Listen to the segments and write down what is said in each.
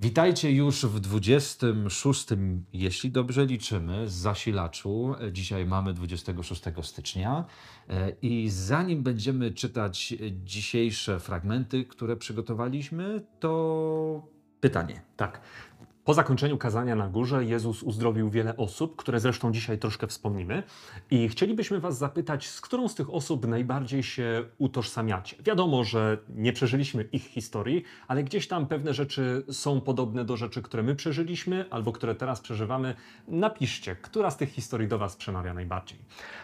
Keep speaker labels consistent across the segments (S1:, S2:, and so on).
S1: Witajcie już w 26, jeśli dobrze liczymy, zasilaczu. Dzisiaj mamy 26 stycznia. E, I zanim będziemy czytać dzisiejsze fragmenty, które przygotowaliśmy, to pytanie.
S2: Tak. Po zakończeniu kazania na górze Jezus uzdrowił wiele osób, które zresztą dzisiaj troszkę wspomnimy. I chcielibyśmy Was zapytać, z którą z tych osób najbardziej się utożsamiacie? Wiadomo, że nie przeżyliśmy ich historii, ale gdzieś tam pewne rzeczy są podobne do rzeczy, które my przeżyliśmy albo które teraz przeżywamy. Napiszcie, która z tych historii do Was przemawia najbardziej.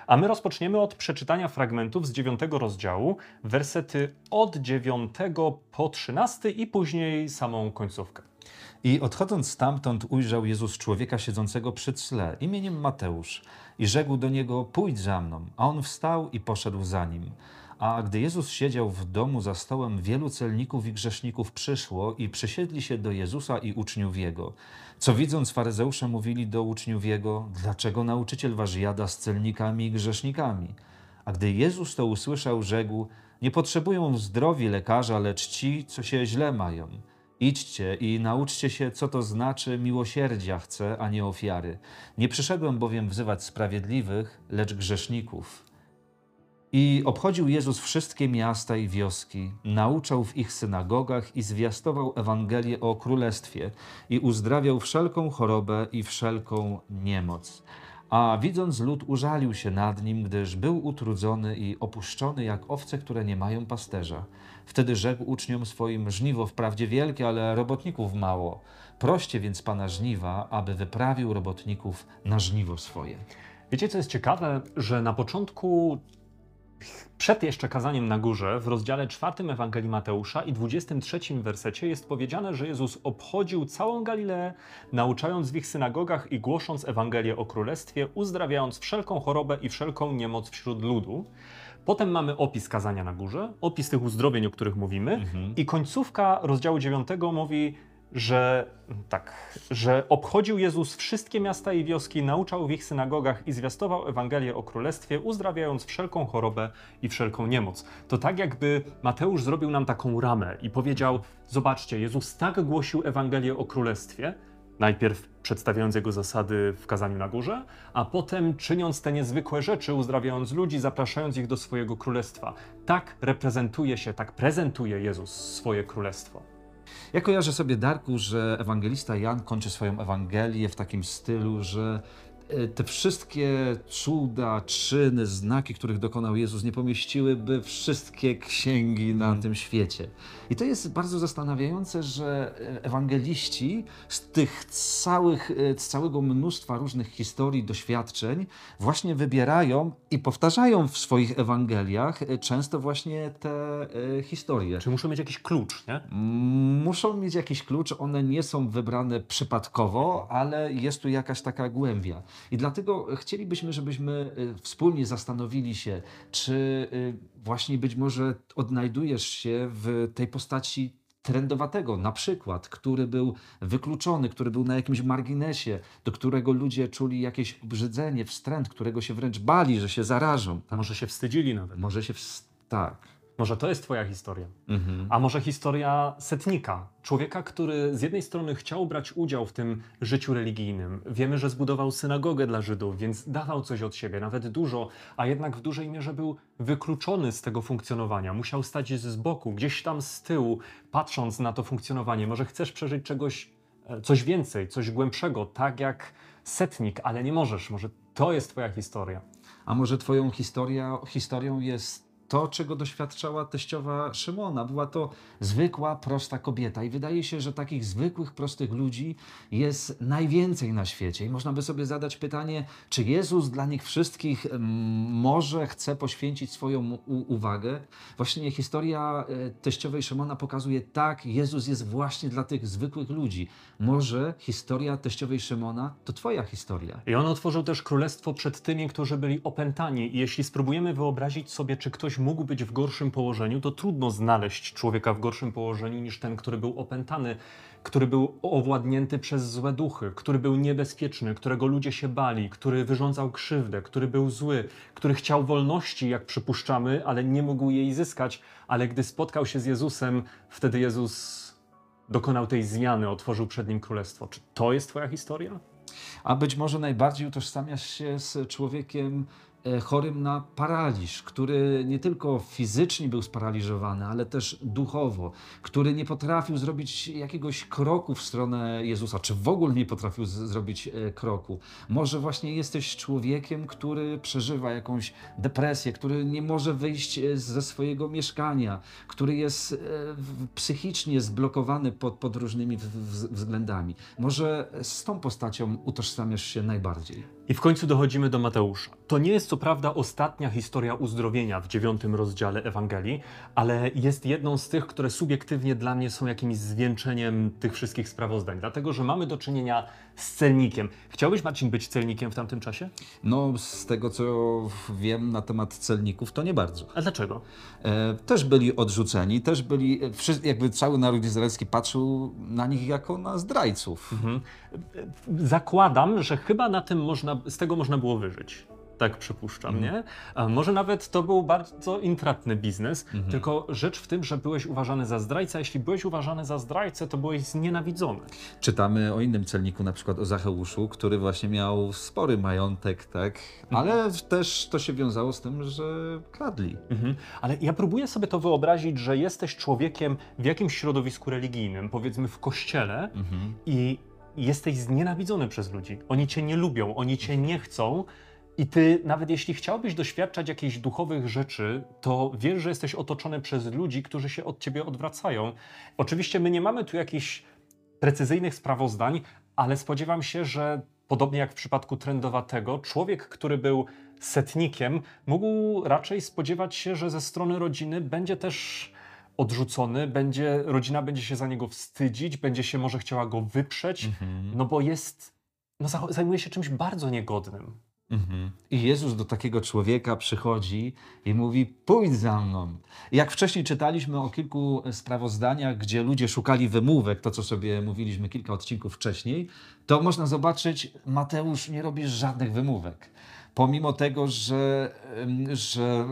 S2: A my rozpoczniemy od przeczytania fragmentów z dziewiątego rozdziału, wersety od 9 po 13 i później samą końcówkę.
S1: I odchodząc stamtąd ujrzał Jezus człowieka siedzącego przy cle imieniem Mateusz i rzekł do niego: Pójdź za mną. A on wstał i poszedł za nim. A gdy Jezus siedział w domu za stołem, wielu celników i grzeszników przyszło i przysiedli się do Jezusa i uczniów Jego. Co widząc faryzeusze mówili do uczniów Jego, dlaczego nauczyciel wasz jada z celnikami i grzesznikami? A gdy Jezus to usłyszał, rzekł, nie potrzebują zdrowi lekarza, lecz ci, co się źle mają. Idźcie i nauczcie się, co to znaczy miłosierdzia chcę, a nie ofiary. Nie przyszedłem bowiem wzywać sprawiedliwych, lecz grzeszników. I obchodził Jezus wszystkie miasta i wioski, nauczał w ich synagogach i zwiastował Ewangelię o Królestwie i uzdrawiał wszelką chorobę i wszelką niemoc. A widząc lud użalił się nad nim, gdyż był utrudzony i opuszczony jak owce, które nie mają pasterza. Wtedy rzekł uczniom swoim: Żniwo wprawdzie wielkie, ale robotników mało. Proście więc pana żniwa, aby wyprawił robotników na żniwo swoje.
S2: Wiecie, co jest ciekawe, że na początku, przed jeszcze kazaniem na górze, w rozdziale 4 Ewangelii Mateusza i 23 wersecie jest powiedziane, że Jezus obchodził całą Galileę, nauczając w ich synagogach i głosząc Ewangelię o Królestwie, uzdrawiając wszelką chorobę i wszelką niemoc wśród ludu. Potem mamy opis kazania na górze, opis tych uzdrowień, o których mówimy,
S1: Mhm.
S2: i końcówka rozdziału 9 mówi, że tak, że obchodził Jezus wszystkie miasta i wioski, nauczał w ich synagogach i zwiastował Ewangelię o Królestwie, uzdrawiając wszelką chorobę i wszelką niemoc. To tak jakby Mateusz zrobił nam taką ramę i powiedział: Zobaczcie, Jezus tak głosił Ewangelię o Królestwie, najpierw przedstawiając jego zasady w kazaniu na górze, a potem czyniąc te niezwykłe rzeczy, uzdrawiając ludzi, zapraszając ich do swojego królestwa. Tak reprezentuje się, tak prezentuje Jezus swoje królestwo.
S1: Ja kojarzę sobie, Darku, że ewangelista Jan kończy swoją Ewangelię w takim stylu, że e, te wszystkie cuda, czyny, znaki, których dokonał Jezus, nie pomieściłyby wszystkie księgi na tym świecie. I to jest bardzo zastanawiające, że e, ewangeliści z tych całych, e, z całego mnóstwa różnych historii, doświadczeń, właśnie wybierają i powtarzają w swoich Ewangeliach e, często właśnie te historie.
S2: Czy muszą mieć jakiś klucz, nie?
S1: Muszą mieć jakiś klucz, one nie są wybrane przypadkowo, ale jest tu jakaś taka głębia. I dlatego chcielibyśmy, żebyśmy wspólnie zastanowili się, czy właśnie być może odnajdujesz się w tej postaci trendowatego, na przykład, który był wykluczony, który był na jakimś marginesie, do którego ludzie czuli jakieś obrzydzenie, wstręt, którego się wręcz bali, że się zarażą.
S2: Może się wstydzili nawet.
S1: Może się... Tak.
S2: Może to jest twoja historia.
S1: Mhm.
S2: A może historia setnika, człowieka, który z jednej strony chciał brać udział w tym życiu religijnym. Wiemy, że zbudował synagogę dla Żydów, więc dawał coś od siebie, nawet dużo, a jednak w dużej mierze był wykluczony z tego funkcjonowania. Musiał stać z boku, gdzieś tam z tyłu, patrząc na to funkcjonowanie. Może chcesz przeżyć czegoś, e, coś więcej, coś głębszego, tak jak setnik, ale nie możesz. Może to jest twoja historia.
S1: A może twoją historia, historią jest to, czego doświadczała teściowa Szymona. Była to zwykła, prosta kobieta i wydaje się, że takich zwykłych, prostych ludzi jest najwięcej na świecie. I można by sobie zadać pytanie, czy Jezus dla nich wszystkich mm, może chce poświęcić swoją uwagę? Właśnie historia e, teściowej Szymona pokazuje, tak, Jezus jest właśnie dla tych zwykłych ludzi. Może historia teściowej Szymona to twoja historia.
S2: I on otworzył też królestwo przed tymi, którzy byli opętani. I jeśli spróbujemy wyobrazić sobie, czy ktoś mógł być w gorszym położeniu, to trudno znaleźć człowieka w gorszym położeniu niż ten, który był opętany, który był owładnięty przez złe duchy, który był niebezpieczny, którego ludzie się bali, który wyrządzał krzywdę, który był zły, który chciał wolności, jak przypuszczamy, ale nie mógł jej zyskać. Ale gdy spotkał się z Jezusem, wtedy Jezus dokonał tej zmiany, otworzył przed nim królestwo. Czy to jest Twoja historia?
S1: A być może najbardziej utożsamiasz się z człowiekiem chorym na paraliż, który nie tylko fizycznie był sparaliżowany, ale też duchowo, który nie potrafił zrobić jakiegoś kroku w stronę Jezusa, czy w ogóle nie potrafił zrobić e, kroku. Może właśnie jesteś człowiekiem, który przeżywa jakąś depresję, który nie może wyjść e, ze swojego mieszkania, który jest e, psychicznie zblokowany pod, pod różnymi względami. Może z tą postacią utożsamiasz się najbardziej.
S2: I w końcu dochodzimy do Mateusza. To nie jest co prawda ostatnia historia uzdrowienia w dziewiątym rozdziale Ewangelii, ale jest jedną z tych, które subiektywnie dla mnie są jakimś zwieńczeniem tych wszystkich sprawozdań, dlatego że mamy do czynienia z celnikiem. Chciałbyś, Marcin, być celnikiem w tamtym czasie?
S1: No, z tego co wiem na temat celników, to nie bardzo.
S2: A dlaczego?
S1: E, też byli odrzuceni, też byli, e, jakby cały naród izraelski patrzył na nich jako na zdrajców.
S2: Mhm. Zakładam, że chyba na tym można, z tego można było wyżyć. Tak przypuszczam, nie? A może nawet to był bardzo intratny biznes, tylko rzecz w tym, że byłeś uważany za zdrajcę. Jeśli byłeś uważany za zdrajcę, to byłeś znienawidzony.
S1: Czytamy o innym celniku, na przykład o Zacheuszu, który właśnie miał spory majątek, tak, ale też to się wiązało z tym, że kradli.
S2: Mhm. Ale ja próbuję sobie to wyobrazić, że jesteś człowiekiem w jakimś środowisku religijnym, powiedzmy w kościele, i jesteś znienawidzony przez ludzi. Oni cię nie lubią, oni cię nie chcą. I ty, nawet jeśli chciałbyś doświadczać jakichś duchowych rzeczy, to wiesz, że jesteś otoczony przez ludzi, którzy się od ciebie odwracają. Oczywiście my nie mamy tu jakichś precyzyjnych sprawozdań, ale spodziewam się, że podobnie jak w przypadku trendowatego, człowiek, który był setnikiem, mógł raczej spodziewać się, że ze strony rodziny będzie też odrzucony, będzie, rodzina będzie się za niego wstydzić, będzie się może chciała go wyprzeć, no bo jest, no za- zajmuje się czymś bardzo niegodnym.
S1: Mhm. I Jezus do takiego człowieka przychodzi i mówi: Pójdź za mną. Jak wcześniej czytaliśmy o kilku sprawozdaniach, gdzie ludzie szukali wymówek, to co sobie mówiliśmy kilka odcinków wcześniej, to można zobaczyć, Mateusz nie robi żadnych wymówek. Pomimo tego, że, że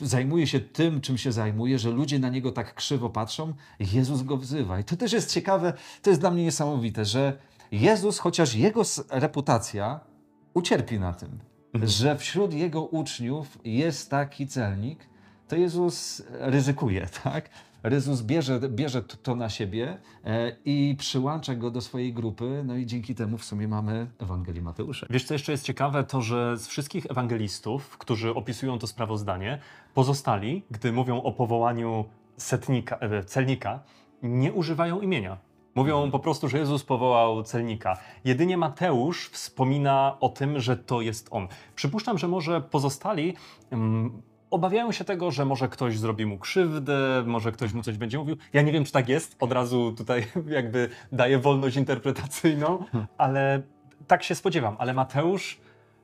S1: zajmuje się tym, czym się zajmuje, że ludzie na niego tak krzywo patrzą, Jezus go wzywa. I to też jest ciekawe, to jest dla mnie niesamowite, że Jezus, chociaż jego reputacja ucierpi na tym, że wśród jego uczniów jest taki celnik, to Jezus ryzykuje, tak? Jezus bierze, bierze to- na siebie e, i przyłącza go do swojej grupy, no i dzięki temu w sumie mamy Ewangelię Mateusza.
S2: Wiesz, co jeszcze jest ciekawe, to że z wszystkich ewangelistów, którzy opisują to sprawozdanie, pozostali, gdy mówią o powołaniu setnika, e, celnika, nie używają imienia. Mówią po prostu, że Jezus powołał celnika. Jedynie Mateusz wspomina o tym, że to jest on. Przypuszczam, że może pozostali mm, obawiają się tego, że może ktoś zrobi mu krzywdę, może ktoś mu coś będzie mówił. Ja nie wiem, czy tak jest. Od razu tutaj jakby daję wolność interpretacyjną, ale tak się spodziewam. Ale Mateusz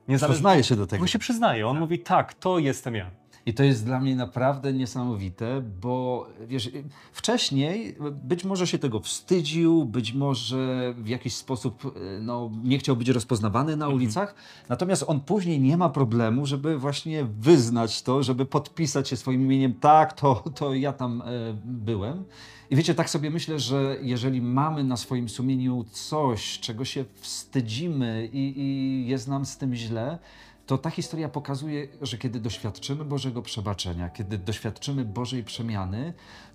S2: niezależnie
S1: Przyznaje się do tego.
S2: on się przyznaje. On mówi, tak, to jestem ja.
S1: I to jest dla mnie naprawdę niesamowite, bo wiesz, wcześniej być może się tego wstydził, być może w jakiś sposób e, no, nie chciał być rozpoznawany na ulicach, natomiast on później nie ma problemu, żeby właśnie wyznać to, żeby podpisać się swoim imieniem, tak, to, to ja tam e, byłem. I wiecie, tak sobie myślę, że jeżeli mamy na swoim sumieniu coś, czego się wstydzimy i, i jest nam z tym źle, to ta historia pokazuje, że kiedy doświadczymy Bożego przebaczenia, kiedy doświadczymy Bożej przemiany,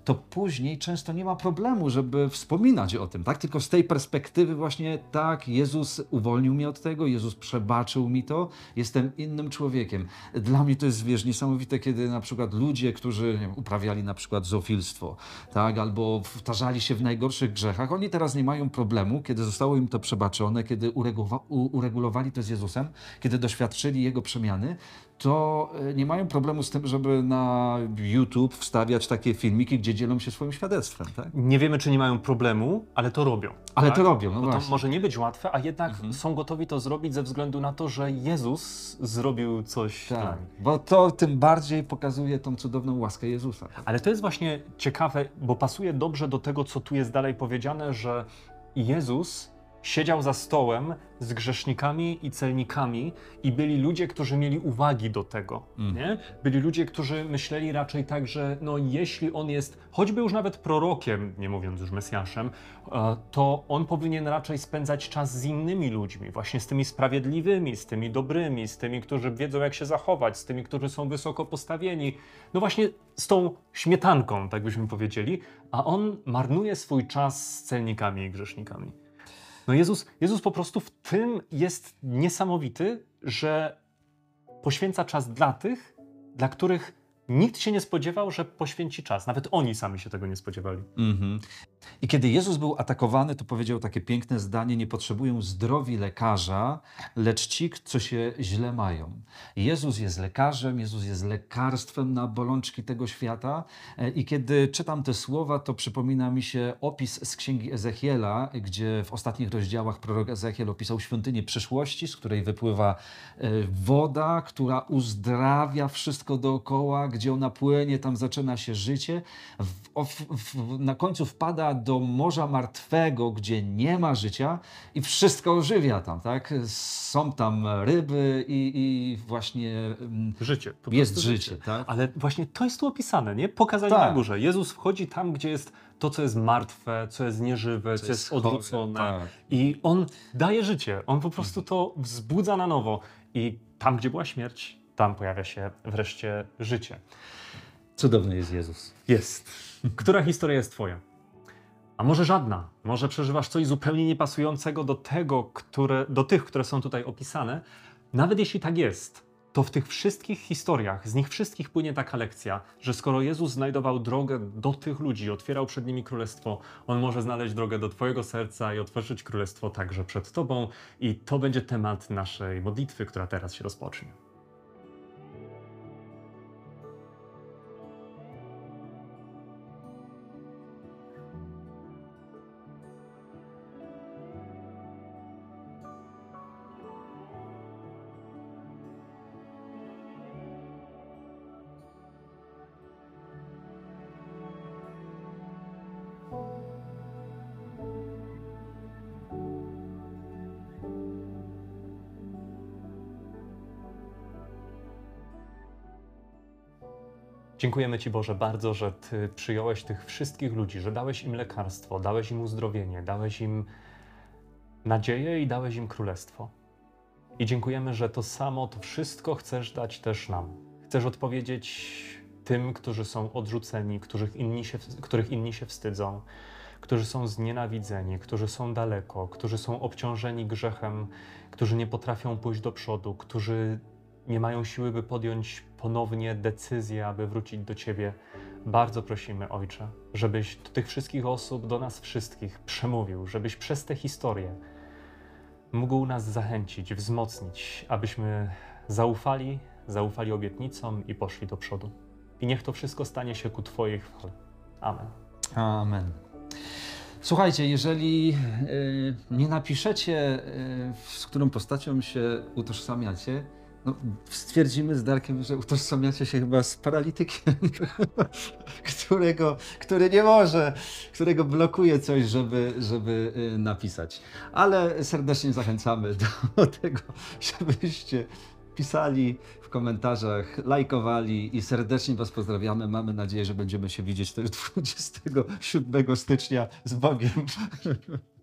S1: to później często nie ma problemu, żeby wspominać o tym, tak? Tylko z tej perspektywy właśnie tak, Jezus uwolnił mnie od tego, Jezus przebaczył mi to, jestem innym człowiekiem. Dla mnie to jest, wiesz, niesamowite, kiedy na przykład ludzie, którzy wiem, uprawiali na przykład zoofilstwo, tak? Albo wtarzali się w najgorszych grzechach, oni teraz nie mają problemu, kiedy zostało im to przebaczone, kiedy uregulowali to z Jezusem, kiedy doświadczyli Jego przemiany, to e, nie mają problemu z tym, żeby na YouTube wstawiać takie filmiki, gdzie dzielą się swoim świadectwem, tak?
S2: Nie wiemy, czy nie mają problemu, ale to robią.
S1: Ale
S2: tak?
S1: to robią, no
S2: Bo to
S1: właśnie.
S2: może nie być łatwe, a jednak są gotowi to zrobić ze względu na to, że Jezus zrobił coś dla
S1: Tak,
S2: nich.
S1: bo to tym bardziej pokazuje tą cudowną łaskę Jezusa. tak?
S2: Ale to jest właśnie ciekawe, bo pasuje dobrze do tego, co tu jest dalej powiedziane, że Jezus siedział za stołem z grzesznikami i celnikami i byli ludzie, którzy mieli uwagi do tego,
S1: Mm.
S2: nie? Byli ludzie, którzy myśleli raczej tak, że no jeśli on jest, choćby już nawet prorokiem, nie mówiąc już Mesjaszem, e, to on powinien raczej spędzać czas z innymi ludźmi, właśnie z tymi sprawiedliwymi, z tymi dobrymi, z tymi, którzy wiedzą jak się zachować, z tymi, którzy są wysoko postawieni. No właśnie z tą śmietanką, tak byśmy powiedzieli, a on marnuje swój czas z celnikami i grzesznikami. No Jezus, Jezus po prostu w tym jest niesamowity, że poświęca czas dla tych, dla których nikt się nie spodziewał, że poświęci czas. Nawet oni sami się tego nie spodziewali.
S1: Mhm. I kiedy Jezus był atakowany, to powiedział takie piękne zdanie: Nie potrzebują zdrowi lekarza, lecz ci, co się źle mają. Jezus jest lekarzem, Jezus jest lekarstwem na bolączki tego świata. E, I kiedy czytam te słowa, to przypomina mi się opis z księgi Ezechiela, gdzie w ostatnich rozdziałach prorok Ezechiel opisał świątynię przyszłości, z której wypływa e, woda, która uzdrawia wszystko dookoła, gdzie ona płynie, tam zaczyna się życie. W, w, na końcu wpada do Morza Martwego, gdzie nie ma życia i wszystko ożywia tam, tak? Są tam ryby i, i właśnie mm,
S2: Życie. po
S1: jest
S2: prostu
S1: życie, tak?
S2: Ale właśnie to jest tu opisane, nie? Pokazanie
S1: Tak.
S2: na górze. Jezus wchodzi tam, gdzie jest to, co jest martwe, co jest nieżywe, co, jest
S1: chore,
S2: odwrócone.
S1: tak.
S2: I on daje życie. On po prostu to wzbudza na nowo. I tam, gdzie była śmierć, tam pojawia się wreszcie życie.
S1: Cudowny jest Jezus.
S2: Jest. Która historia jest twoja? A może żadna? Może przeżywasz coś zupełnie niepasującego do tego, które, do tych, które są tutaj opisane? Nawet jeśli tak jest, to w tych wszystkich historiach, z nich wszystkich płynie taka lekcja, że skoro Jezus znajdował drogę do tych ludzi, otwierał przed nimi królestwo, On może znaleźć drogę do Twojego serca i otworzyć królestwo także przed Tobą. I to będzie temat naszej modlitwy, która teraz się rozpocznie. Dziękujemy Ci Boże bardzo, że Ty przyjąłeś tych wszystkich ludzi, że dałeś im lekarstwo, dałeś im uzdrowienie, dałeś im nadzieję i dałeś im królestwo. I dziękujemy, że to samo, to wszystko chcesz dać też nam. Chcesz odpowiedzieć tym, którzy są odrzuceni, których inni się, których inni się wstydzą, którzy są znienawidzeni, którzy są daleko, którzy są obciążeni grzechem, którzy nie potrafią pójść do przodu, którzy nie mają siły, by podjąć ponownie decyzję, aby wrócić do Ciebie. Bardzo prosimy, Ojcze, żebyś do tych wszystkich osób, do nas wszystkich przemówił, żebyś przez tę historię mógł nas zachęcić, wzmocnić, abyśmy zaufali, zaufali obietnicom i poszli do przodu. I niech to wszystko stanie się ku Twojej chwale. Amen.
S1: Amen. Słuchajcie, jeżeli y, nie napiszecie, y, z którą postacią się utożsamiacie, no, stwierdzimy z Darkiem, że utożsamiacie się chyba z paralitykiem, którego, który nie może, którego blokuje coś, żeby, żeby y, napisać. Ale serdecznie zachęcamy do tego, żebyście pisali w komentarzach, lajkowali i serdecznie Was pozdrawiamy. Mamy nadzieję, że będziemy się widzieć też 27 stycznia z Bogiem.